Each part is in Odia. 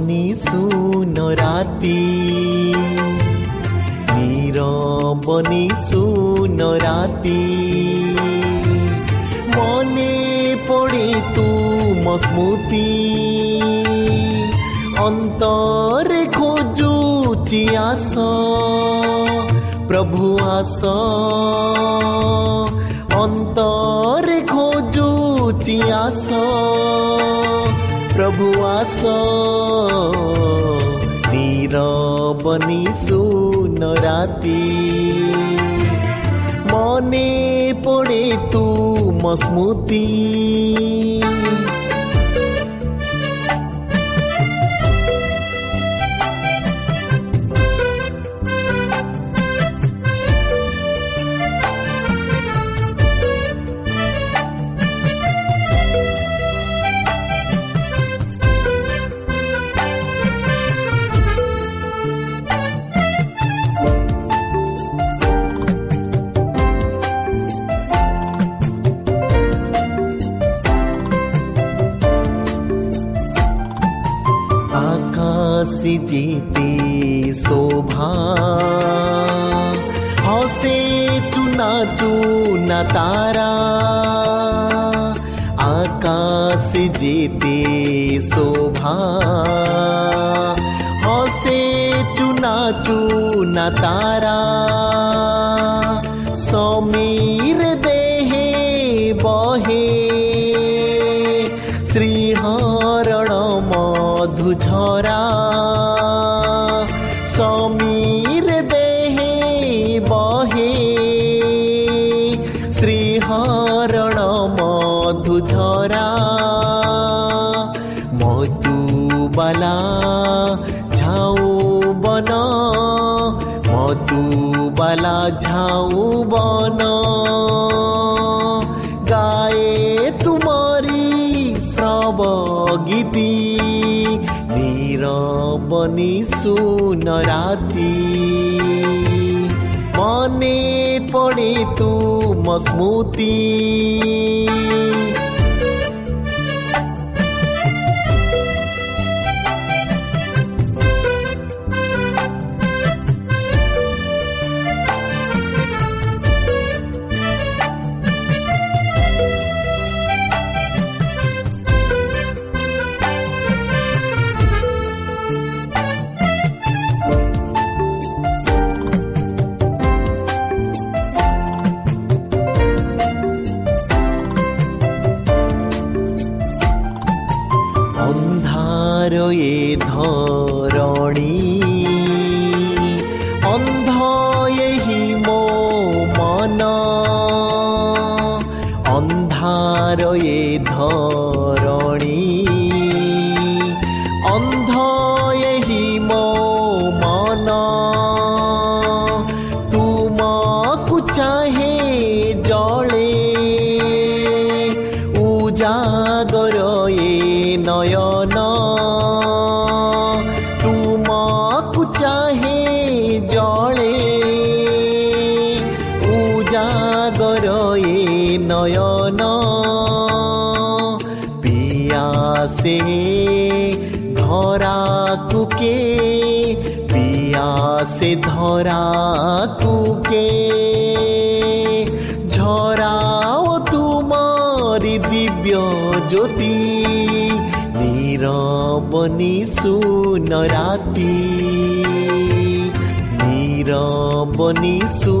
বনি সুন রাতি নীরবনি সুন রাতি মনে পড়ে তুম স্মৃতি অন্তরে খোঁজুচি আস প্রভু আস অন্তরে খোঁজুচি আস प्रभु आस। तिर पनि सुन राति मने पढे तू मस्मुती ঝাউ বন। গায়ে তুমরি শ্রব গীতি। নীরবনি সুন রাতি মনে পড়ে তুম স্মৃতি। ঘন পিয়াসে ধরা কুকে পিয়াসে ধরা কুকে ঝরাও তোমার দিব্য জ্যোতি নীরবনি সুন রাতি নীরবনি সুন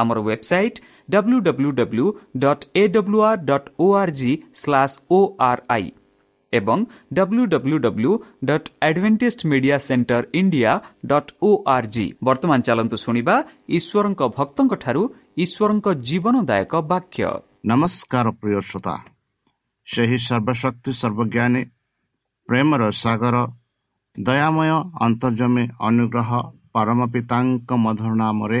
ଆମର website W W W dot A W R dot O R G slash O R I ଏବଂ W W W dot Adventist Media Centre India dot O R G ବର୍ତ୍ତମାନ ଚାଲନ୍ତୁ ଶୁଣିବା ଈଶ୍ୱରଙ୍କ ଭକ୍ତଙ୍କଠାରୁ ଈଶ୍ୱରଙ୍କ ଜୀବନଦାୟକ ବାକ୍ୟ ନମସ୍କାର ପ୍ରିୟ ଶ୍ରୋତା ସେହି ସର୍ବଶକ୍ତି ସର୍ବଜ୍ଞାନୀ ପ୍ରେମର ସାଗର ଦୟାମୟ ଅନ୍ତର୍ଜମୀ ଅନୁଗ୍ରହ ପରମ ପିତାଙ୍କ ମଧୁର ନାମରେ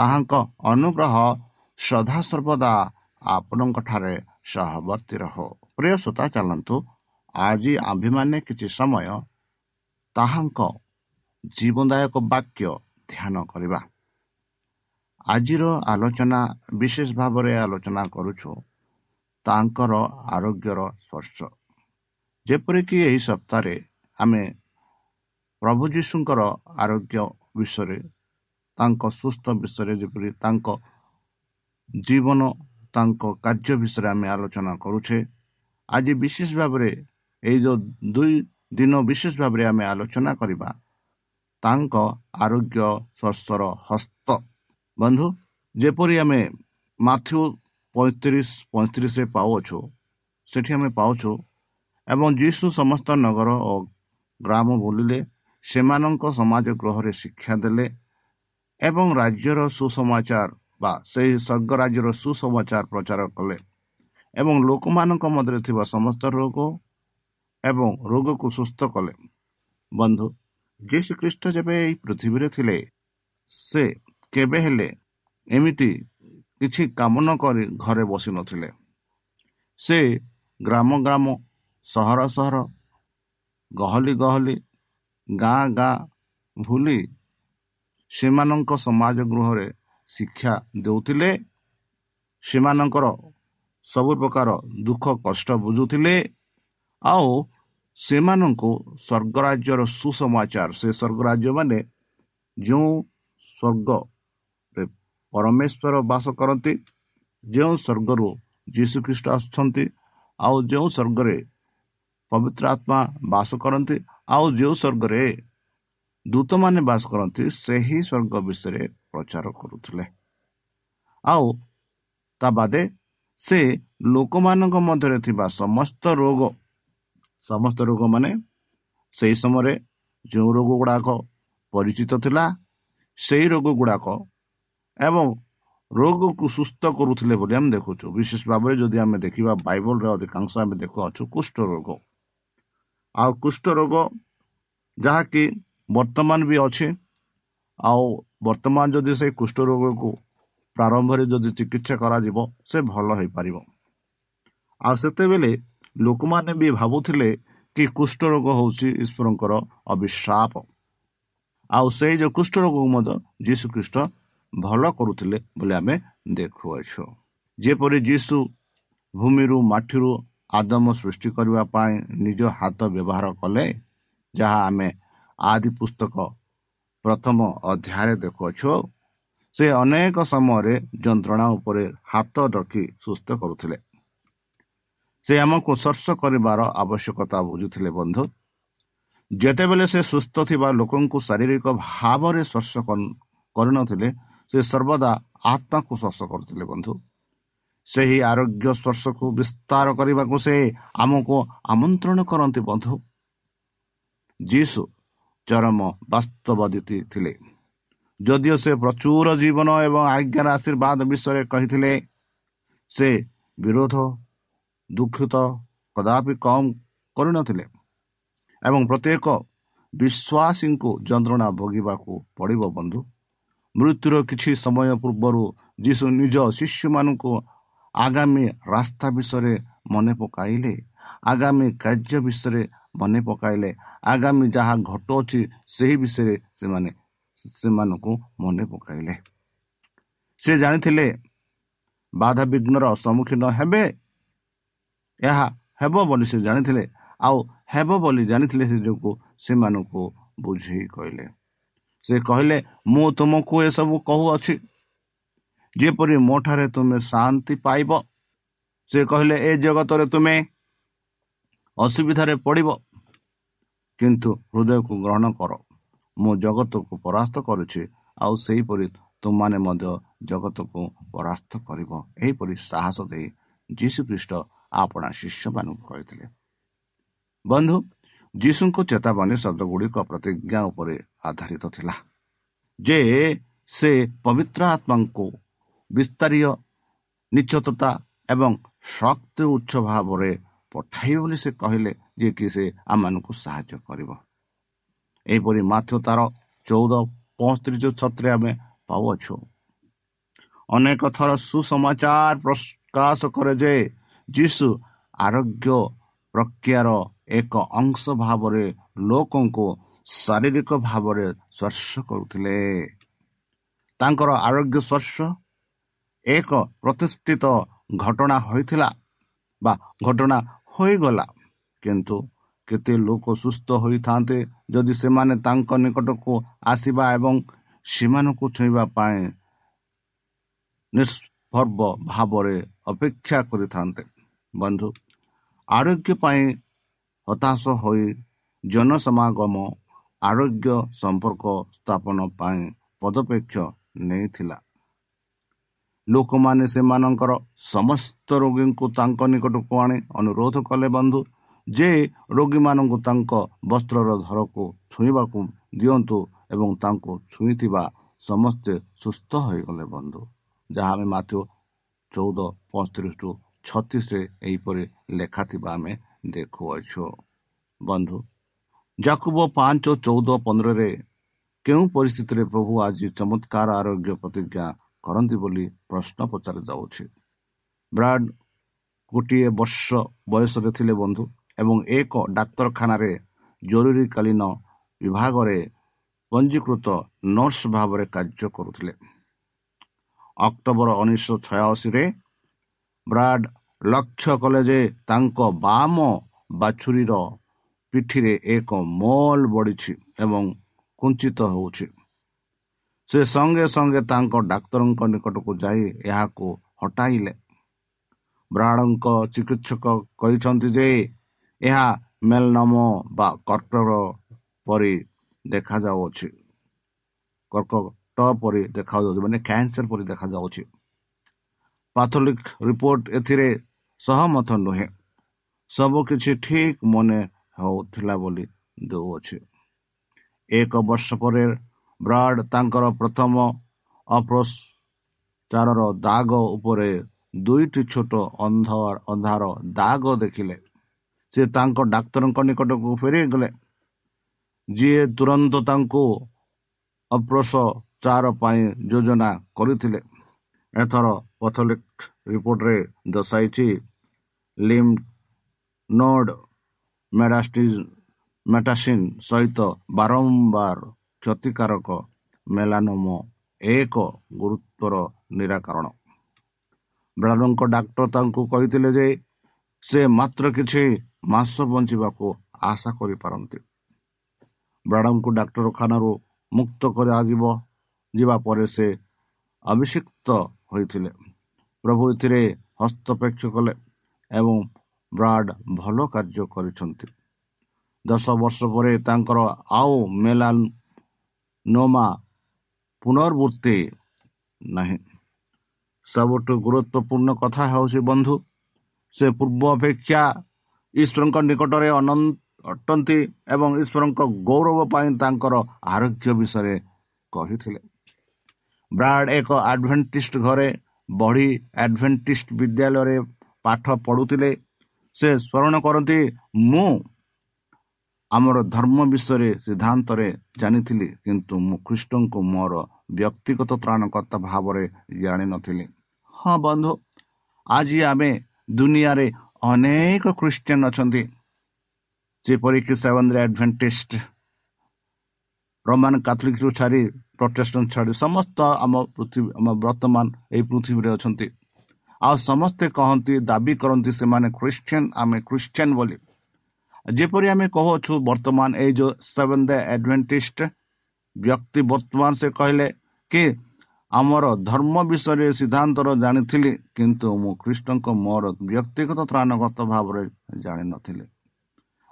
ତାହାଙ୍କ ଅନୁଗ୍ରହ ସଦାସର୍ବଦା ଆପଣଙ୍କଠାରେ ସହବର୍ତ୍ତୀ ରହ। ପ୍ରିୟ ଶ୍ରୋତା ଚାଲନ୍ତୁ। ଆଜି ଆମ୍ଭେମାନେ କିଛି ସମୟ ତାହାଙ୍କ ଜୀବନଦାୟକ ବାକ୍ୟ ଧ୍ୟାନ କରିବା। ଆଜିର ଆଲୋଚନା ବିଶେଷ ଭାବରେ ଆଲୋଚନା କରୁଛୁ ତାଙ୍କର ଆରୋଗ୍ୟର ସ୍ପର୍ଶ। ଯେପରିକି ଏହି ସପ୍ତାହରେ ଆମେ ପ୍ରଭୁ ଯୀଶୁଙ୍କର ଆରୋଗ୍ୟ ବିଷୟରେ ତାଙ୍କ ସୁସ୍ଥ ବିଷୟରେ ଯେପରି ତାଙ୍କ ଜୀବନ ତାଙ୍କ କାର୍ଯ୍ୟ ବିଷୟରେ ଆମେ ଆଲୋଚନା କରୁଛେ ଆଜି ବିଶେଷ ଭାବରେ ଏଇ ଯେଉଁ ଦୁଇ ଦିନ ବିଶେଷ ଭାବରେ ଆମେ ଆଲୋଚନା କରିବା ତାଙ୍କ ଆରୋଗ୍ୟ ସ୍ୱର୍ଶର ହସ୍ତ। ବନ୍ଧୁ ଯେପରି ଆମେ ମାଥ୍ୟୁ ପଇଁତିରିଶ ପଇଁତିରିଶରେ ପାଉଅଛୁ ସେଠି ଆମେ ପାଉଛୁ ଏବଂ ଯୀଶୁ ସମସ୍ତ ନଗର ଓ ଗ୍ରାମ ବୁଲିଲେ ସେମାନଙ୍କ ସମାଜ ଗୃହରେ ଶିକ୍ଷା ଦେଲେ ଏବଂ ରାଜ୍ୟର ସୁସମାଚାର ବା ସେହି ସ୍ୱର୍ଗ ରାଜ୍ୟର ସୁସମାଚାର ପ୍ରଚାର କଲେ ଏବଂ ଲୋକମାନଙ୍କ ମଧ୍ୟରେ ଥିବା ସମସ୍ତ ରୋଗ ଏବଂ ରୋଗକୁ ସୁସ୍ଥ କଲେ। ବନ୍ଧୁ ଯୀଶୁ ଶ୍ରୀଖ୍ରୀଷ୍ଟ ଯେବେ ଏହି ପୃଥିବୀରେ ଥିଲେ ସେ କେବେ ହେଲେ ଏମିତି କିଛି କାମ ନ କରି ଘରେ ବସିନଥିଲେ ସେ ଗ୍ରାମ ଗ୍ରାମ ସହର ସହର ଗହଲି ଗହଲି ଗାଁ ଗାଁ ଭୁଲି ସେମାନଙ୍କ ସମାଜ ଗୃହରେ ଶିକ୍ଷା ଦେଉଥିଲେ। ସେମାନଙ୍କର ସବୁ ପ୍ରକାର ଦୁଃଖ କଷ୍ଟ ବୁଝୁଥିଲେ। ଆଉ ସେମାନଙ୍କୁ ସ୍ୱର୍ଗରାଜ୍ୟର ସୁସମାଚାର ସେ ସ୍ୱର୍ଗରାଜ୍ୟ ମାନେ ଯେଉଁ ସ୍ୱର୍ଗରେ ପରମେଶ୍ୱର ବାସ କରନ୍ତି ଯେଉଁ ସ୍ୱର୍ଗରୁ ଯୀଶୁଖ୍ରୀଷ୍ଟ ଆସୁଛନ୍ତି ଆଉ ଯେଉଁ ସ୍ୱର୍ଗରେ ପବିତ୍ର ଆତ୍ମା ବାସ କରନ୍ତି ଆଉ ଯେଉଁ ସ୍ୱର୍ଗରେ ଦୂତମାନେ ବାସ କରନ୍ତି ସେହି ସ୍ୱର୍ଗ ବିଷୟରେ ପ୍ରଚାର କରୁଥିଲେ। ଆଉ ତା ବାଦେ ସେ ଲୋକମାନଙ୍କ ମଧ୍ୟରେ ଥିବା ସମସ୍ତ ରୋଗ ସମସ୍ତ ରୋଗ ମାନେ ସେହି ସମୟରେ ଯେଉଁ ରୋଗ ଗୁଡ଼ାକ ପରିଚିତ ଥିଲା ସେହି ରୋଗ ଗୁଡ଼ାକ ଏବଂ ରୋଗକୁ ସୁସ୍ଥ କରୁଥିଲେ ବୋଲି ଆମେ ଦେଖୁଛୁ। ବିଶେଷ ଭାବରେ ଯଦି ଆମେ ଦେଖିବା ବାଇବଲରେ ଅଧିକାଂଶ ଆମେ ଦେଖୁଅଛୁ କୁଷ୍ଠ ରୋଗ। ଆଉ କୁଷ୍ଠ ରୋଗ ଯାହାକି ବର୍ତ୍ତମାନ ବି ଅଛି ଆଉ ବର୍ତ୍ତମାନ ଯଦି ସେଇ କୁଷ୍ଠ ରୋଗକୁ ପ୍ରାରମ୍ଭରେ ଯଦି ଚିକିତ୍ସା କରାଯିବ ସେ ଭଲ ହେଇପାରିବ। ଆଉ ସେତେବେଳେ ଲୋକମାନେ ବି ଭାବୁଥିଲେ କି କୁଷ୍ଠ ରୋଗ ହେଉଛି ଈଶ୍ୱରଙ୍କର ଅଭିଶାପ। ଆଉ ସେଇ ଯେଉଁ କୁଷ୍ଠରୋଗକୁ ମଧ୍ୟ ଯୀଶୁ ଖ୍ରୀଷ୍ଟ ଭଲ କରୁଥିଲେ ବୋଲି ଆମେ ଦେଖୁଅଛୁ। ଯେପରି ଯୀଶୁ ଭୂମିରୁ ମାଟିରୁ ଆଦମ ସୃଷ୍ଟି କରିବା ପାଇଁ ନିଜ ହାତ ବ୍ୟବହାର କଲେ ଯାହା ଆମେ ଆଦି ପୁସ୍ତକ ପ୍ରଥମ ଅଧ୍ୟାୟରେ ଦେଖୁଅଛୁ ସେ ଅନେକ ସମୟରେ ଯନ୍ତ୍ରଣା ଉପରେ ହାତ ରଖି ସୁସ୍ଥ କରୁଥିଲେ ସେ ଆମକୁ ସ୍ପର୍ଶ କରିବାର ଆବଶ୍ୟକତା ବୁଝୁଥିଲେ ବନ୍ଧୁ ଯେତେବେଳେ ସେ ସୁସ୍ଥ ଥିବା ଲୋକଙ୍କୁ ଶାରୀରିକ ଭାବରେ ସ୍ପର୍ଶ କରିନଥିଲେ ସେ ସର୍ବଦା ଆତ୍ମାକୁ ସ୍ପର୍ଶ କରୁଥିଲେ ବନ୍ଧୁ ସେହି ଆରୋଗ୍ୟ ସ୍ପର୍ଶକୁ ବିସ୍ତାର କରିବାକୁ ସେ ଆମକୁ ଆମନ୍ତ୍ରଣ କରନ୍ତି ବନ୍ଧୁ ଯୀଶୁ ଚରମ ବାସ୍ତବଦିତି ଥିଲେ। ଯଦିଓ ସେ ପ୍ରଚୁର ଜୀବନ ଏବଂ ଆଜ୍ଞାର ଆଶୀର୍ବାଦ ବିଷୟରେ କହିଥିଲେ ସେ ବିରୋଧ ଦୁଃଖିତ କଦାପି କମ୍ କରିନଥିଲେ ଏବଂ ପ୍ରତ୍ୟେକ ବିଶ୍ୱାସୀଙ୍କୁ ଯନ୍ତ୍ରଣା ଭୋଗିବାକୁ ପଡ଼ିବ ବନ୍ଧୁ। ମୃତ୍ୟୁର କିଛି ସମୟ ପୂର୍ବରୁ ଯୀଶୁ ନିଜ ଶିଶୁମାନଙ୍କୁ ଆଗାମୀ ରାସ୍ତା ବିଷୟରେ ମନେ ପକାଇଲେ ଆଗାମୀ କାର୍ଯ୍ୟ ବିଷୟରେ ମନେ ପକାଇଲେ। ଆଗାମୀ ଯାହା ଘଟୁଅଛି ସେହି ବିଷୟରେ ସେମାନେ ସେମାନଙ୍କୁ ମନେ ପକାଇଲେ। ସେ ଜାଣିଥିଲେ ବାଧାବିଘ୍ନର ସମ୍ମୁଖୀନ ହେବେ? ଏହା ହେବ ବୋଲି ସେ ଜାଣିଥିଲେ। ଆଉ ହେବ ବୋଲି ଜାଣିଥିଲେ ସେ ଯୋଗୁଁ ସେମାନଙ୍କୁ ବୁଝେଇ କହିଲେ। ସେ କହିଲେ ମୁଁ ତୁମକୁ ଏସବୁ କହୁଅଛି। ଯେପରି ମୋ ଠାରେ ତୁମେ ଶାନ୍ତି ପାଇବ ସେ କହିଲେ ଏ ଜଗତରେ ତୁମେ ଅସୁବିଧାରେ ପଡ଼ିବ କିନ୍ତୁ ହୃଦୟକୁ ଗ୍ରହଣ କର ମୁଁ ଜଗତକୁ ପରାସ୍ତ କରୁଛି ଆଉ ସେହିପରି ତୁମମାନେ ମଧ୍ୟ ଜଗତକୁ ପରାସ୍ତ କରିବ ଏହିପରି ସାହସ ଦେଇ ଯୀଶୁଖ୍ରୀଷ୍ଟ ଆପଣା ଶିଷ୍ୟମାନଙ୍କୁ କହିଥିଲେ ବନ୍ଧୁ ଯୀଶୁଙ୍କ ଚେତାବନୀ ଶବ୍ଦ ଗୁଡ଼ିକ ପ୍ରତିଜ୍ଞା ଉପରେ ଆଧାରିତ ଥିଲା ଯେ ସେ ପବିତ୍ର ଆତ୍ମାଙ୍କୁ ବିସ୍ତାରୀୟ ନିଶ୍ଚତତା ଏବଂ ଶକ୍ତି ଉଚ୍ଚ ଭାବରେ ପଠାଇବ ବୋଲି ସେ କହିଲେ ଯିଏକି ସେ ଆମମାନଙ୍କୁ ସାହାଯ୍ୟ କରିବ। ଏହିପରି ମାଥ୍ୟ ତାର ଚଉଦ ପଞ୍ଚତିରିଶ ଛତ୍ରରେ ଆମେ ପାଉଅଛୁ। ଅନେକ ଥର ସୁସମାଚାର ପ୍ରକାଶ କରେ ଯେ ଯୀଶୁ ଆରୋଗ୍ୟ ପ୍ରକ୍ରିୟାର ଏକ ଅଂଶ ଭାବରେ ଲୋକଙ୍କୁ ଶାରୀରିକ ଭାବରେ ସ୍ପର୍ଶ କରୁଥିଲେ। ତାଙ୍କର ଆରୋଗ୍ୟ ସ୍ପର୍ଶ ଏକ ପ୍ରତିଷ୍ଠିତ ଘଟଣା ହୋଇଥିଲା ବା ଘଟଣା ହୋଇଗଲା। କିନ୍ତୁ କେତେ ଲୋକ ସୁସ୍ଥ ହୋଇଥାନ୍ତେ ଯଦି ସେମାନେ ତାଙ୍କ ନିକଟକୁ ଆସିବା ଏବଂ ସେମାନଙ୍କୁ ଛୁଇଁବା ପାଇଁ ନିଷ୍ପର୍ବ ଭାବରେ ଅପେକ୍ଷା କରିଥାନ୍ତେ। ବନ୍ଧୁ ଆରୋଗ୍ୟ ପାଇଁ ହତାଶ ହୋଇ ଜନସମାଗମ ଆରୋଗ୍ୟ ସମ୍ପର୍କ ସ୍ଥାପନ ପାଇଁ ପଦପେକ୍ଷ ନେଇଥିଲା। ଲୋକମାନେ ସେମାନଙ୍କର ସମସ୍ତ ରୋଗୀଙ୍କୁ ତାଙ୍କ ନିକଟକୁ ଆଣି ଅନୁରୋଧ କଲେ ବନ୍ଧୁ ଯେ ରୋଗୀମାନଙ୍କୁ ତାଙ୍କ ବସ୍ତ୍ରର ଧରକୁ ଛୁଇଁବାକୁ ଦିଅନ୍ତୁ ଏବଂ ତାଙ୍କୁ ଛୁଇଁଥିବା ସମସ୍ତେ ସୁସ୍ଥ ହୋଇଗଲେ ବନ୍ଧୁ। ଯାହା ଆମେ ମାଥ୍ୟ ଚଉଦ ପଞ୍ଚତିରିଶ ଛତିଶରେ ଏହିପରି ଲେଖା ଥିବା ଆମେ ଦେଖୁଅଛୁ। ବନ୍ଧୁ ଜାକୁବ ପାଞ୍ଚ ଚଉଦ ପନ୍ଦରରେ କେଉଁ ପରିସ୍ଥିତିରେ ପ୍ରଭୁ ଆଜି ଚମତ୍କାର ଆରୋଗ୍ୟ ପ୍ରତିଜ୍ଞା କରନ୍ତି ବୋଲି ପ୍ରଶ୍ନ ପଚାରାଯାଉଛି ବ୍ରାଡ୍ ଗୋଟିଏ ବର୍ଷ ବୟସରେ ଥିଲେ ବନ୍ଧୁ ଏବଂ ଏକ ଡାକ୍ତରଖାନାରେ ଜରୁରୀକାଳୀନ ବିଭାଗରେ ପଞ୍ଜୀକୃତ ନର୍ସ ଭାବରେ କାର୍ଯ୍ୟ କରୁଥିଲେ। ଅକ୍ଟୋବର ଉଣେଇଶହ ଛୟାଅଶୀରେ ବ୍ରାଡ୍ ଲକ୍ଷ୍ୟ କଲେ ଯେ ତାଙ୍କ ବାମ ବାଛୁରୀର ପିଠିରେ ଏକ ମଲ୍ ବଢ଼ିଛି ଏବଂ କୁଞ୍ଚିତ ହେଉଛି। ସେ ସଙ୍ଗେ ସଙ୍ଗେ ତାଙ୍କ ଡାକ୍ତରଙ୍କ ନିକଟକୁ ଯାଇ ଏହାକୁ ହଟାଇଲେ। ବ୍ରାଡଙ୍କ ଚିକିତ୍ସକ କହିଛନ୍ତି ଯେ ଏହା ମେଲନମ ବା କର୍କଟ ପରି ଦେଖାଯାଉଅଛି କର୍କଟ ପରି ଦେଖାଯାଉଛି ମାନେ କ୍ୟାନ୍ସର ପରି ଦେଖାଯାଉଛି। ପାଥୋଲିକ ରିପୋର୍ଟ ଏଥିରେ ସହମତ ନୁହେଁ। ସବୁକିଛି ଠିକ ମନେ ହେଉଥିଲା ବୋଲି ଦେଉଅଛି ଏକ ବର୍ଷ ପରେ ବ୍ରାଡ ତାଙ୍କର ପ୍ରଥମ ଅପ୍ରଚାରର ଦାଗ ଉପରେ ଦୁଇଟି ଛୋଟ ଅନ୍ଧାର ଅନ୍ଧାର ଦାଗ ଦେଖିଲେ। ସେ ତାଙ୍କ ଡାକ୍ତରଙ୍କ ନିକଟକୁ ଫେରିଗଲେ ଯିଏ ତୁରନ୍ତ ତାଙ୍କୁ ଅପ୍ରସଚାର ପାଇଁ ଯୋଜନା କରିଥିଲେ। ଏଥର ପଥଲିକ ରିପୋର୍ଟରେ ଦର୍ଶାଇଛି ଲିମ୍ ନୋଡ ମେଡାଷ୍ଟିଜ ମେଟାସିନ୍ ସହିତ ବାରମ୍ବାର କ୍ଷତିକାରକ ମେଲାନୋମ ଏକ ଗୁରୁତ୍ୱର ନିରାକରଣ। ବ୍ରାଡଙ୍କ ଡାକ୍ତର ତାଙ୍କୁ କହିଥିଲେ ଯେ ସେ ମାତ୍ର କିଛି ମାସ ବଞ୍ଚିବାକୁ ଆଶା କରିପାରନ୍ତି। ବ୍ରାଡଙ୍କୁ ଡାକ୍ତରଖାନାରୁ ମୁକ୍ତ କରାଯିବ ଯିବା ପରେ ସେ ଅଭିଷିକ୍ତ ହୋଇଥିଲେ। ପ୍ରଭୁ ଏଥିରେ ହସ୍ତପେକ୍ଷ କଲେ ଏବଂ ବ୍ରାଡ ଭଲ କାର୍ଯ୍ୟ କରିଛନ୍ତି। ଦଶ ବର୍ଷ ପରେ ତାଙ୍କର ଆଉ ମେଲା ନୋମା ପୁନର୍ବୃତ୍ତି ନାହିଁ। ସବୁଠୁ ଗୁରୁତ୍ୱପୂର୍ଣ୍ଣ କଥା ହେଉଛି ବନ୍ଧୁ ସେ ପୂର୍ବ ଅପେକ୍ଷା ଈଶ୍ୱରଙ୍କ ନିକଟରେ ଅଟନ୍ତି ଏବଂ ଈଶ୍ୱରଙ୍କ ଗୌରବ ପାଇଁ ତାଙ୍କର ଆରୋଗ୍ୟ ବିଷୟରେ କହିଥିଲେ। ବ୍ରାଡ ଏକ ଆଡଭେଣ୍ଟିଷ୍ଟ ଘରେ ବଢ଼ି ଆଡଭେଣ୍ଟିଷ୍ଟ ବିଦ୍ୟାଳୟରେ ପାଠ ପଢ଼ୁଥିଲେ। ସେ ସ୍ମରଣ କରନ୍ତି ମୁଁ ଆମର ଧର୍ମ ବିଷୟରେ ସିଦ୍ଧାନ୍ତରେ ଜାଣିଥିଲି କିନ୍ତୁ ମୁଁ ଖ୍ରୀଷ୍ଟଙ୍କୁ ମୋର ବ୍ୟକ୍ତିଗତ ତ୍ରାଣକର୍ତ୍ତା ଭାବରେ ଜାଣିନଥିଲି। ହଁ ବନ୍ଧୁ ଆଜି ଆମେ ଦୁନିଆରେ ଅନେକ ଖ୍ରୀଷ୍ଟିଆନ ଅଛନ୍ତି ଯେପରିକି ସେଭେନ୍ ଆଡଭେଣ୍ଟିଷ୍ଟ ରୋମାନ କାଥଲିକରୁ ଛାଡ଼ି ପ୍ରଟେଷ୍ଟ ଛାଡ଼ି ସମସ୍ତ ଆମ ପୃଥିବୀ ଆମ ବର୍ତ୍ତମାନ ଏହି ପୃଥିବୀରେ ଅଛନ୍ତି। ଆଉ ସମସ୍ତେ କହନ୍ତି ଦାବି କରନ୍ତି ସେମାନେ ଖ୍ରୀଷ୍ଟିଆନ ଆମେ ଖ୍ରୀଷ୍ଟିଆନ ବୋଲି। ଯେପରି ଆମେ କହୁଅଛୁ ବର୍ତ୍ତମାନ ଏଇ ଯେଉଁ ସେଭେନ୍ ଦ ଆଡଭେଣ୍ଟିଷ୍ଟ ବ୍ୟକ୍ତି ବର୍ତ୍ତମାନ ସେ କହିଲେ କି ଆମର ଧର୍ମ ବିଷୟରେ ସିଦ୍ଧାନ୍ତର ଜାଣିଥିଲି କିନ୍ତୁ ମୁଁ ଖ୍ରୀଷ୍ଟଙ୍କ ମୋର ବ୍ୟକ୍ତିଗତ ତ୍ରାଣଗତ ଭାବରେ ଜାଣିନଥିଲି।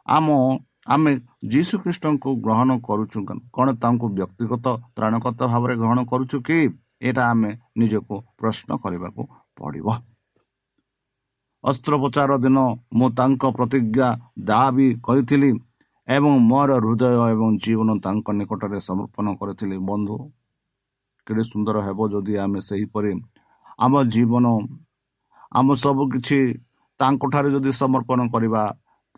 ଆମ ଆମେ ଯୀଶୁ ଖ୍ରୀଷ୍ଟଙ୍କୁ ଗ୍ରହଣ କରୁଛୁ କ'ଣ ତାଙ୍କୁ ବ୍ୟକ୍ତିଗତ ତ୍ରାଣକର୍ତ୍ତା ଭାବରେ ଗ୍ରହଣ କରୁଛୁ କି? ଏଇଟା ଆମେ ନିଜକୁ ପ୍ରଶ୍ନ କରିବାକୁ ପଡ଼ିବ। ଅସ୍ତ୍ରୋପଚାର ଦିନ ମୁଁ ତାଙ୍କ ପ୍ରତିଜ୍ଞା ଦାବି କରିଥିଲି ଏବଂ ମୋର ହୃଦୟ ଏବଂ ଜୀବନ ତାଙ୍କ ନିକଟରେ ସମର୍ପଣ କରିଥିଲି। ବନ୍ଧୁ କେତେ ସୁନ୍ଦର ହେବ ଯଦି ଆମେ ସେହିପରି ଆମ ଜୀବନ ଆମ ସବୁ କିଛି ତାଙ୍କଠାରେ ଯଦି ସମର୍ପଣ କରିବା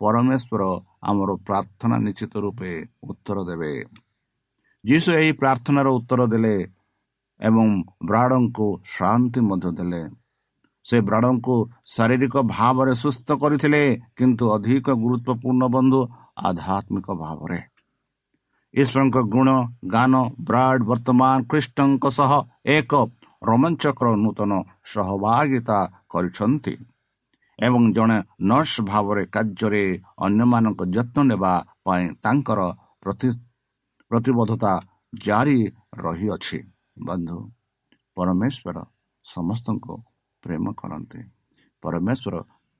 ପରମେଶ୍ୱର ଆମର ପ୍ରାର୍ଥନା ନିଶ୍ଚିତ ରୂପେ ଉତ୍ତର ଦେବେ। ଯୀଶୁ ଏହି ପ୍ରାର୍ଥନାର ଉତ୍ତର ଦେଲେ ଏବଂ ବ୍ରାଡ଼ଙ୍କୁ ଶାନ୍ତି ମଧ୍ୟ ଦେଲେ। ସେ ବ୍ରାଡ଼ଙ୍କୁ ଶାରୀରିକ ଭାବରେ ସୁସ୍ଥ କରିଥିଲେ କିନ୍ତୁ ଅଧିକ ଗୁରୁତ୍ୱପୂର୍ଣ୍ଣ ବନ୍ଧୁ ଆଧ୍ୟାତ୍ମିକ ଭାବରେ। ଈଶ୍ୱରଙ୍କ ଗୁଣ ଗାନ ବ୍ରାଡ୍ ବର୍ତ୍ତମାନ ଖ୍ରୀଷ୍ଟଙ୍କ ସହ ଏକ ରୋମାଞ୍ଚକର ନୂତନ ସହଭାଗିତା କରିଛନ୍ତି ଏବଂ ଜଣେ ନର୍ସ ଭାବରେ କାର୍ଯ୍ୟରେ ଅନ୍ୟମାନଙ୍କ ଯତ୍ନ ନେବା ପାଇଁ ତାଙ୍କର ପ୍ରତିବଦ୍ଧତା ଜାରି ରହିଅଛି। ବନ୍ଧୁ ପରମେଶ୍ୱର ସମସ୍ତଙ୍କୁ ପ୍ରେମ କରନ୍ତି। ପରମେଶ୍ୱର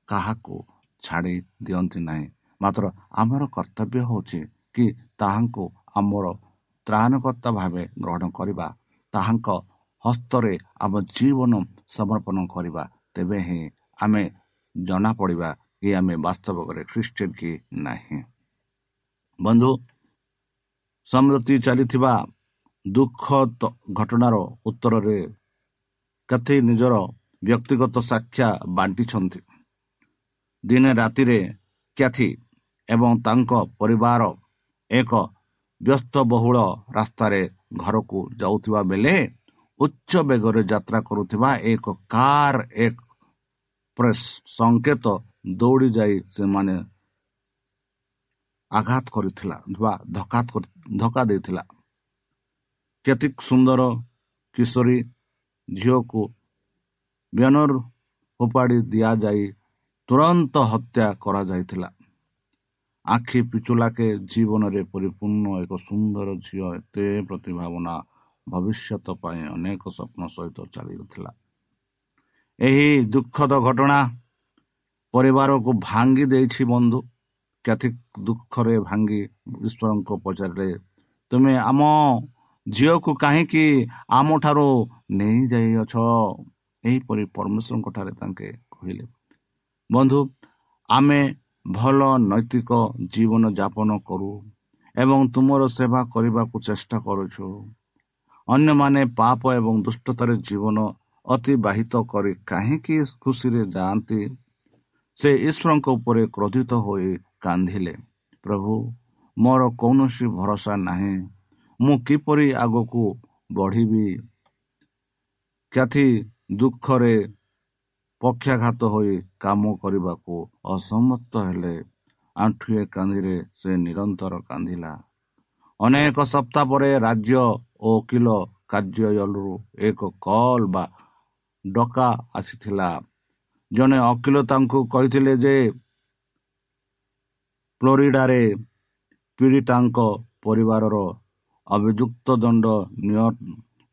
କାହାକୁ ଛାଡ଼ି ଦିଅନ୍ତି ନାହିଁ। ମାତ୍ର ଆମର କର୍ତ୍ତବ୍ୟ ହେଉଛି କି ତାହାଙ୍କୁ ଆମର ତ୍ରାଣକର୍ତ୍ତା ଭାବେ ଗ୍ରହଣ କରିବା। ତାହାଙ୍କ ହସ୍ତରେ ଆମ ଜୀବନ ସମର୍ପଣ କରିବା। ତେବେ ହିଁ ଆମେ ଜଣାପଡ଼ିବା କି ଆମେ ବାସ୍ତବରେ ଖ୍ରୀଷ୍ଟିଆନ କି ନାହିଁ। ବନ୍ଧୁ ସମୃଦ୍ଧି ଚାଲିଥିବା ଦୁଃଖ ଘଟଣାର ଉତ୍ତରରେ କେତେ ନିଜର ବ୍ୟକ୍ତିଗତ ସାକ୍ଷା ବାଣ୍ଟିଛନ୍ତି। ଦିନେ ରାତିରେ କ୍ୟାଥି ଏବଂ ତାଙ୍କ ପରିବାର ଏକ ବ୍ୟସ୍ତବହୁଳ ରାସ୍ତାରେ ଘରକୁ ଯାଉଥିବା ବେଳେ ଉଚ୍ଚ ବେଗରେ ଯାତ୍ରା କରୁଥିବା ଏକ କାର୍ ଏକ ପ୍ରେସ୍ ସଂକେତ ଦୌଡ଼ି ଯାଇ ସେମାନେ ଆଘାତ କରିଥିଲା ବା ଧକ୍କା ଦେଇଥିଲା। କେତେ ସୁନ୍ଦର କିଶୋରୀ ଝିଅକୁ ବ୍ୟାନର ଫୋପାଡ଼ି ଦିଆଯାଇ ତୁରନ୍ତ ହତ୍ୟା କରାଯାଇଥିଲା। ଆଖି ପିଛୁଲାକେ ଜୀବନରେ ପରିପୂର୍ଣ୍ଣ ଏକ ସୁନ୍ଦର ଝିଅ ଏତେ ପ୍ରତିଭାବନା ଭବିଷ୍ୟତ ପାଇଁ ଅନେକ ସ୍ୱପ୍ନ ସହିତ ଚାଲିଥିଲା। ଏହି ଦୁଃଖଦ ଘଟଣା ପରିବାରକୁ ଭାଙ୍ଗି ଦେଇଛି ବନ୍ଧୁ। କେତେ ଦୁଃଖରେ ଭାଙ୍ଗି ଈଶ୍ୱରଙ୍କୁ ପଚାରିଲେ ତୁମେ ଆମ ଝିଅକୁ କାହିଁକି ଆମଠାରୁ ନେଇଯାଇଅଛ? ଏହିପରି ପରମେଶ୍ୱରଙ୍କ ଠାରେ ତାଙ୍କେ କହିଲେ ବନ୍ଧୁ ଆମେ ଭଲ ନୈତିକ ଜୀବନଯାପନ କରୁ ଏବଂ ତୁମର ସେବା କରିବାକୁ ଚେଷ୍ଟା କରୁଛୁ। ଅନ୍ୟମାନେ ପାପ ଏବଂ ଦୁଷ୍ଟତାରେ ଜୀବନ ଅତିବାହିତ କରି କାହିଁକି ଖୁସିରେ ଯାଆନ୍ତି? ସେ ଈଶ୍ୱରଙ୍କ ଉପରେ କ୍ରୋଧିତ ହୋଇ କାନ୍ଦିଲେ ପ୍ରଭୁ ମୋର କୌଣସି ଭରସା ନାହିଁ। ମୁଁ କିପରି ଆଗକୁ ବଢ଼ିବି? କ୍ୟାଥି ଦୁଃଖରେ ପକ୍ଷାଘାତ ହୋଇ କାମ କରିବାକୁ ଅସମର୍ଥ ହେଲେ ଆଣ୍ଠୁଏ କାନ୍ଦିରେ ସେ ନିରନ୍ତର କାନ୍ଦିଲା। ଅନେକ ସପ୍ତାହ ପରେ ରାଜ୍ୟ ଓ ଓକିଲ କାର୍ଯ୍ୟାଳୟରୁ ଏକ କଲ୍ ବା ଡକା ଆସିଥିଲା। ଜଣେ ଓକିଲ ତାଙ୍କୁ କହିଥିଲେ ଯେ ଫ୍ଲୋରିଡ଼ାରେ ପୀଡ଼ିତାଙ୍କ ପରିବାରର ଅଭିଯୁକ୍ତ ଦଣ୍ଡ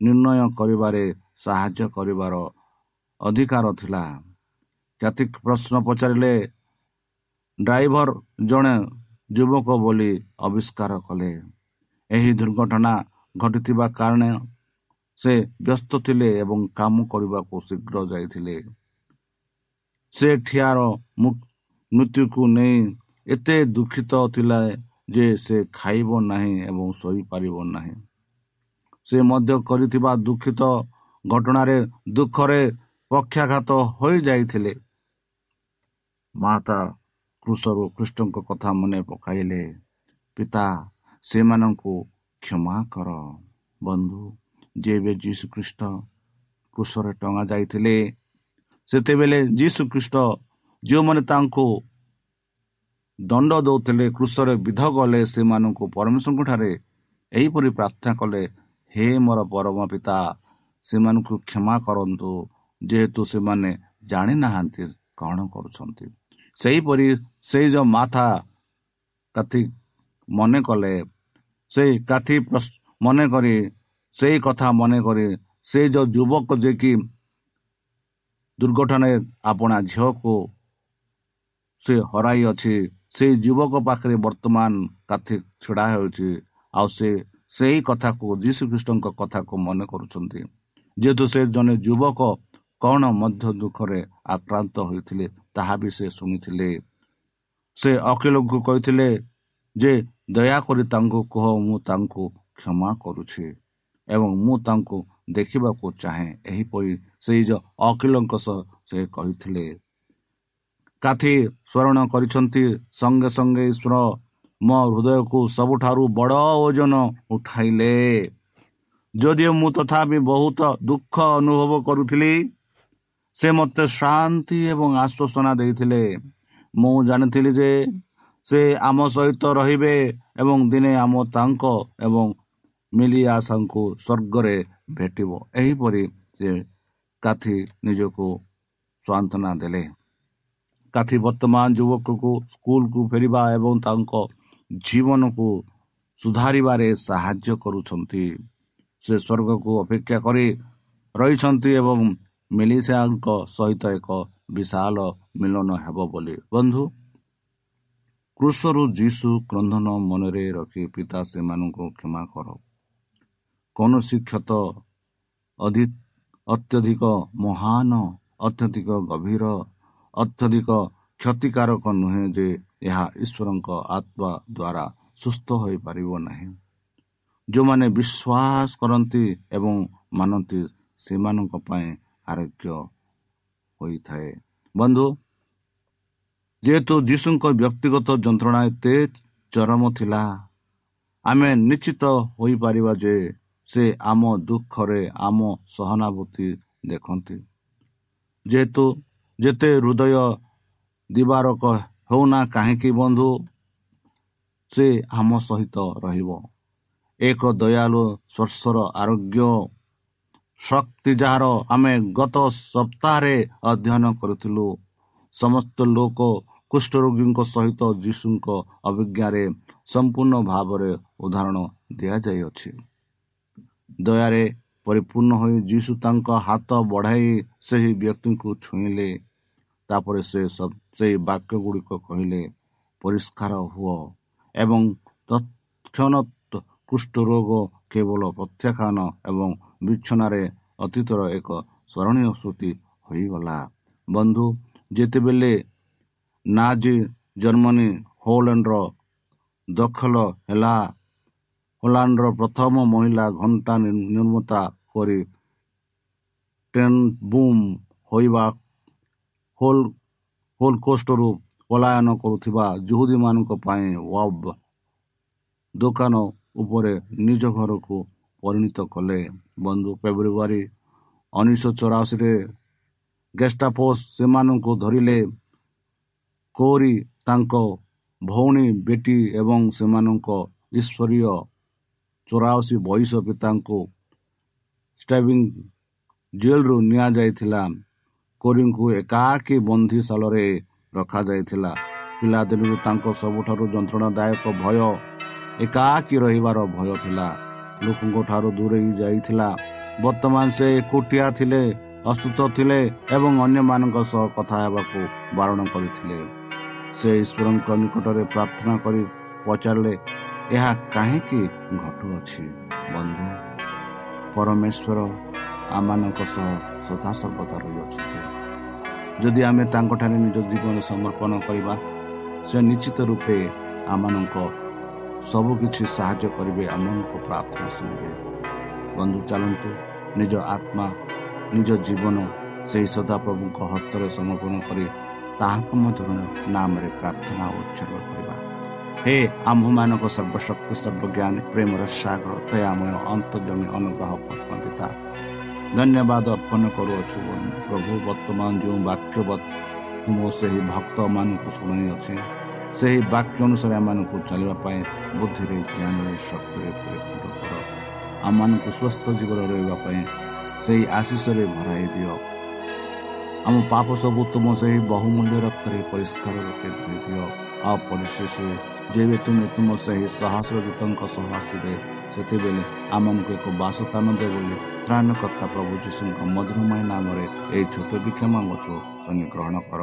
ନିର୍ଣ୍ଣୟ କରିବାରେ ସାହାଯ୍ୟ କରିବାର ଅଧିକାର ଥିଲା। କ୍ୟାଥିକ ପ୍ରଶ୍ନ ପଚାରିଲେ ଡ୍ରାଇଭର ଜଣେ ଯୁବକ ବୋଲି ଆବିଷ୍କାର କଲେ। ଏହି ଦୁର୍ଘଟଣା ଘଟିଥିବା କାରଣ ସେ ବ୍ୟସ୍ତ ଥିଲେ ଏବଂ କାମ କରିବାକୁ ଶୀଘ୍ର ଯାଇଥିଲେ। ସେ ଠିଆର ମୃତ୍ୟୁକୁ ନେଇ ଏତେ ଦୁଃଖିତ ଥିଲା ଯେ ସେ ଖାଇବ ନାହିଁ ଏବଂ ଶୋଇପାରିବ ନାହିଁ। ସେ ମଧ୍ୟ କରିଥିବା ଦୁଃଖିତ ଘଟଣାରେ ଦୁଃଖରେ ପକ୍ଷାଘାତ ହୋଇଯାଇଥିଲେ ମାତା କୃଷରୁ କୃଷ୍ଣଙ୍କ କଥା ମନେ ପକାଇଲେ ପିତା ସେମାନଙ୍କୁ କ୍ଷମା କର। ବନ୍ଧୁ ଯେବେ ଯୀଶୁ ଖ୍ରୀଷ୍ଟ କୃଷରେ ଟଙ୍ଗା ଯାଇଥିଲେ ସେତେବେଳେ ଯୀଶୁ ଖ୍ରୀଷ୍ଟ ଯେଉଁମାନେ ତାଙ୍କୁ ଦଣ୍ଡ ଦେଉଥିଲେ କୃଷରେ ବିଧ ଗଲେ ସେମାନଙ୍କୁ ପରମେଶ୍ୱରଙ୍କ ଠାରେ ଏହିପରି ପ୍ରାର୍ଥନା କଲେ ହେ ମୋର ପରମ ପିତା ସେମାନଙ୍କୁ କ୍ଷମା କରନ୍ତୁ ଯେହେତୁ ସେମାନେ ଜାଣିନାହାନ୍ତି କ'ଣ କରୁଛନ୍ତି। ସେହିପରି ସେଇ ଯେଉଁ ମାଥା କାଥି ମନେ କଲେ ସେଇ କାଥି ମନେ କରି ସେଇ କଥା ମନେ କରି ସେ ଯେଉଁ ଯୁବକ ଯେ କି ଦୁର୍ଘଟଣାରେ ଆପଣା ଝିଅକୁ ସେ ହରାଇ ଅଛି ସେଇ ଯୁବକ ପାଖରେ ବର୍ତ୍ତମାନ କାଥି ଛିଡ଼ା ହେଉଛି ଆଉ ସେ ସେହି କଥାକୁ ଯୀଶୁଖ୍ରୀଷ୍ଟଙ୍କ କଥାକୁ ମନେ କରୁଛନ୍ତି। ଯେହେତୁ ସେ ଜଣେ ଯୁବକ କ'ଣ ମଧ୍ୟ ଦୁଃଖରେ ଆକ୍ରାନ୍ତ ହୋଇଥିଲେ ତାହା ବି ସେ ଶୁଣିଥିଲେ। ସେ ଅଖିଳଙ୍କୁ କହିଥିଲେ ଯେ ଦୟାକରି ତାଙ୍କୁ କୁହ ମୁଁ ତାଙ୍କୁ କ୍ଷମା କରୁଛି ଏବଂ ମୁଁ ତାଙ୍କୁ ଦେଖିବାକୁ ଚାହେଁ। ଏହିପରି ସେଇ ଯେଉଁ ଅଖିଳଙ୍କ ସହ ସେ କହିଥିଲେ। କାଥି ସ୍ମରଣ କରିଛନ୍ତି। ସଙ୍ଗେ ସଙ୍ଗେ ଈଶ୍ୱର ମୋ ହୃଦୟକୁ ସବୁଠାରୁ ବଡ଼ ଓଜନ ଉଠାଇଲେ। ଯଦିଓ ମୁଁ ତଥାପି ବହୁତ ଦୁଃଖ ଅନୁଭବ କରୁଥିଲି ସେ ମୋତେ ଶାନ୍ତି ଏବଂ ଆଶ୍ୱାସନା ଦେଇଥିଲେ ମୁଁ ଜାଣିଥିଲି ଯେ ସେ ଆମ ସହିତ ରହିବେ ଏବଂ ଦିନେ ଆମ ତାଙ୍କ ଏବଂ ମିଲିଆସାଙ୍କୁ ସ୍ୱର୍ଗରେ ଭେଟିବ। ଏହିପରି ସେ କାଥି ନିଜକୁ ସାନ୍ତ୍ୱନା ଦେଲେ। କାଥି ବର୍ତ୍ତମାନ ଯୁବକକୁ ସ୍କୁଲକୁ ଫେରିବା ଏବଂ ତାଙ୍କ ଜୀବନକୁ ସୁଧାରିବାରେ ସାହାଯ୍ୟ କରୁଛନ୍ତି। ସେ ସ୍ୱର୍ଗକୁ ଅପେକ୍ଷା କରି ରହିଛନ୍ତି ଏବଂ ମିଲିସାଙ୍କ ସହିତ ଏକ ବିଶାଳ ମିଳନ ହେବ ବୋଲି। ବନ୍ଧୁ କୃଷରୁ ଯୀଶୁ କ୍ରନ୍ଧନ ମନରେ ରଖି ପିତା ସେମାନଙ୍କୁ କ୍ଷମା କର। କୌଣସି କ୍ଷତ ଅତ୍ୟଧିକ ମହାନ ଅତ୍ୟଧିକ ଗଭୀର ଅତ୍ୟଧିକ କ୍ଷତିକାରକ ନୁହେଁ ଯେ ଏହା ଈଶ୍ୱରଙ୍କ ଆତ୍ମା ଦ୍ୱାରା ସୁସ୍ଥ ହୋଇପାରିବ ନାହିଁ। ଯେଉଁମାନେ ବିଶ୍ୱାସ କରନ୍ତି ଏବଂ ମାନନ୍ତି ସେମାନଙ୍କ ପାଇଁ ଆରୋଗ୍ୟ ହୋଇଥାଏ। ବନ୍ଧୁ ଯେହେତୁ ଯୀଶୁଙ୍କ ବ୍ୟକ୍ତିଗତ ଯନ୍ତ୍ରଣା ଏତେ ଚରମ ଥିଲା ଆମେ ନିଶ୍ଚିତ ହୋଇପାରିବା ଯେ ସେ ଆମ ଦୁଃଖରେ ଆମ ସହାନୁଭୂତି ଦେଖନ୍ତି। ଯେହେତୁ ଯେତେ ହୃଦୟ ଦିବାରକ ହେଉନା କାହିଁକି ବନ୍ଧୁ ସେ ଆମ ସହିତ ରହିବ। ଏକ ଦୟାଲୁ ସ୍ପର୍ଶର ଆରୋଗ୍ୟ ଶକ୍ତି ଯାହାର ଆମେ ଗତ ସପ୍ତାହରେ ଅଧ୍ୟୟନ କରିଥିଲୁ। ସମସ୍ତ ଲୋକ କୁଷ୍ଠରୋଗୀଙ୍କ ସହିତ ଯୀଶୁଙ୍କ ଅଭିଜ୍ଞାରେ ସମ୍ପୂର୍ଣ୍ଣ ଭାବରେ ଉଦାହରଣ ଦିଆଯାଇଅଛି। ଦୟାରେ ପରିପୂର୍ଣ୍ଣ ହୋଇ ଯୀଶୁ ତାଙ୍କ ହାତ ବଢ଼ାଇ ସେହି ବ୍ୟକ୍ତିଙ୍କୁ ଛୁଇଁଲେ। ତାପରେ ସେ ସେହି ବାକ୍ୟ ଗୁଡ଼ିକ କହିଲେ ପରିଷ୍କାର ହୁଅ ଏବଂ ତତ୍କ୍ଷଣ କୁଷ୍ଠରୋଗ କେବଳ ପ୍ରତ୍ୟାଖ୍ୟାନ ଏବଂ ବିଚ୍ଛନାରେ ଅତୀତର ଏକ ସ୍ମରଣୀୟ ସ୍ମୃତି ହୋଇଗଲା। ବନ୍ଧୁ ଯେତେବେଳେ ନାଜି ଜର୍ମାନୀ ହୋଲାଣ୍ଡର ଦଖଲ ହେଲା ହୋଲାଣ୍ଡର ପ୍ରଥମ ମହିଳା ଘଣ୍ଟା ନିର୍ମାତା କରି ଟ୍ରେନ୍ ବୁମ୍ ହୋଇବା ହୋଲ୍ ହୋଲକୋଷ୍ଟରୁ ପଳାୟନ କରୁଥିବା ଜୁହୁଦୀମାନଙ୍କ ପାଇଁ ୱାବ୍ ଦୋକାନ ଉପରେ ନିଜ ଘରକୁ ପରିଣତ କଲେ। ବନ୍ଧୁ ଫେବୃଆରୀ ଉଣେଇଶହ ଚଉରାଅଶୀରେ ଗେଷ୍ଟାପୋସ୍ ସେମାନଙ୍କୁ ଧରିଲେ କୋରି ତାଙ୍କ ଭଉଣୀ ବେଟି ଏବଂ ସେମାନଙ୍କ ଈଶ୍ୱରୀୟ ଚଉରାଅଶୀ ବୟସ ପିତାଙ୍କୁ ଷ୍ଟାବିଂ ଜେଲରୁ ନିଆଯାଇଥିଲା। କୋରିଙ୍କୁ ଏକାକୀ ବନ୍ଦିଶାଳରେ ରଖାଯାଇଥିଲା। ପିଲାଦିନରୁ ତାଙ୍କ ସବୁଠାରୁ ଯନ୍ତ୍ରଣାଦାୟକ ଭୟ ଏକାକୀ ରହିବାର ଭୟ ଥିଲା। ଲୋକଙ୍କ ଠାରୁ ଦୂରେଇ ଯାଇଥିଲା। ବର୍ତ୍ତମାନ ସେ ଏକୁଟିଆ ଥିଲେ ଅସ୍ତୁତ ଥିଲେ ଏବଂ ଅନ୍ୟମାନଙ୍କ ସହ କଥା ହେବାକୁ ବାରଣ କରିଥିଲେ। ସେ ଈଶ୍ୱରଙ୍କ ନିକଟରେ ପ୍ରାର୍ଥନା କରି ପଚାରିଲେ ଏହା କାହିଁକି ଘଟୁଅଛି? ବନ୍ଧୁ ପରମେଶ୍ୱର ଆମମାନଙ୍କ ସହ ସଦାସର୍ବଦା ରହିଅଛନ୍ତି। ଯଦି ଆମେ ତାଙ୍କଠାରେ ନିଜ ଜୀବନ ସମର୍ପଣ କରିବା ସେ ନିଶ୍ଚିତ ରୂପେ ଆମମାନଙ୍କ ସବୁକିଛି ସାହାଯ୍ୟ କରିବେ ଆମମାନଙ୍କ ପ୍ରାର୍ଥନା ଶୁଣିବେ। ବନ୍ଧୁ ଚାଲନ୍ତୁ ନିଜ ଆତ୍ମା ନିଜ ଜୀବନ ସେହି ସଦାପ୍ରଭୁଙ୍କ ହସ୍ତରେ ସମର୍ପଣ କରି ତାହାଙ୍କ ମଧ୍ୟରୁ ନାମରେ ପ୍ରାର୍ଥନା ଉଚ୍ଚାରଣ କରିବା। ହେ ଆମ୍ଭମାନଙ୍କ ସର୍ବଶକ୍ତି ସର୍ବଜ୍ଞାନୀ ପ୍ରେମର ସାଗର ଦୟାମୟ ଅନ୍ତର୍ଜମୀ ଅନୁଗ୍ରହ ପିତା ଧନ୍ୟବାଦ ଅର୍ପଣ କରୁଅଛୁ ପ୍ରଭୁ ବର୍ତ୍ତମାନ ଯେଉଁ ବାକ୍ୟ ମୁଁ ସେହି ଭକ୍ତମାନଙ୍କୁ ଶୁଣାଇଅଛି ସେହି ବାକ୍ୟ ଅନୁସାରେ ଆମମାନଙ୍କୁ ଚାଲିବା ପାଇଁ ବୁଦ୍ଧିରେ ଜ୍ଞାନରେ ଶକ୍ତିରେ ପରିପୂର୍ଣ୍ଣ କର। ଆମମାନଙ୍କୁ ସୁସ୍ଥ ଜୀବନ ରହିବା ପାଇଁ ସେହି ଆଶିଷରେ ଭରାଇ ଦିଅ। ଆମ ପାପ ସବୁ ତୁମ ସେହି ବହୁମୂଲ୍ୟ ରକ୍ତରେ ପରିଷ୍କାର ରୂପେ ଧୋଇ ଦିଅ। ଆଉ ପରିଶେଷ ଯେବେ ତୁମେ ତୁମ ସେହି ସହସ୍ର ଦୂତଙ୍କ ସହ ଆସିବେ ସେଥିବେଳେ ଆମମାନଙ୍କୁ ଏକ ବାସସ୍ଥାନ ଦେବ ବୋଲି ତ୍ରାଣକର୍ତ୍ତା ପ୍ରଭୁ ଯୀଶୁଙ୍କ ମଧୁରମୟ ନାମରେ ଏହି ଛୋଟ ମାଗୁଛୁ। ତୁମେ ଗ୍ରହଣ କର।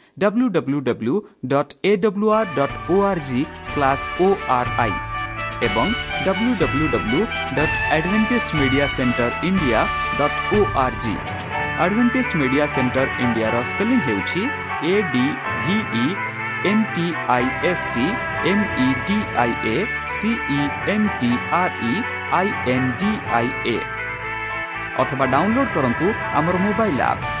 W W W dot A W R dot O R G slash O R I ଏବଂ W W W dot Adventist Media Centre India dot O R G Adventist Media Centre ଇଣ୍ଡିଆର ସ୍ପେଲିଂ ହେଉଛି A D V E N T I S T M E D I A C E N T R E I N D I A ଅଥବା ଡାଉନଲୋଡ୍ କରନ୍ତୁ ଆମର ମୋବାଇଲ୍ ଆପ୍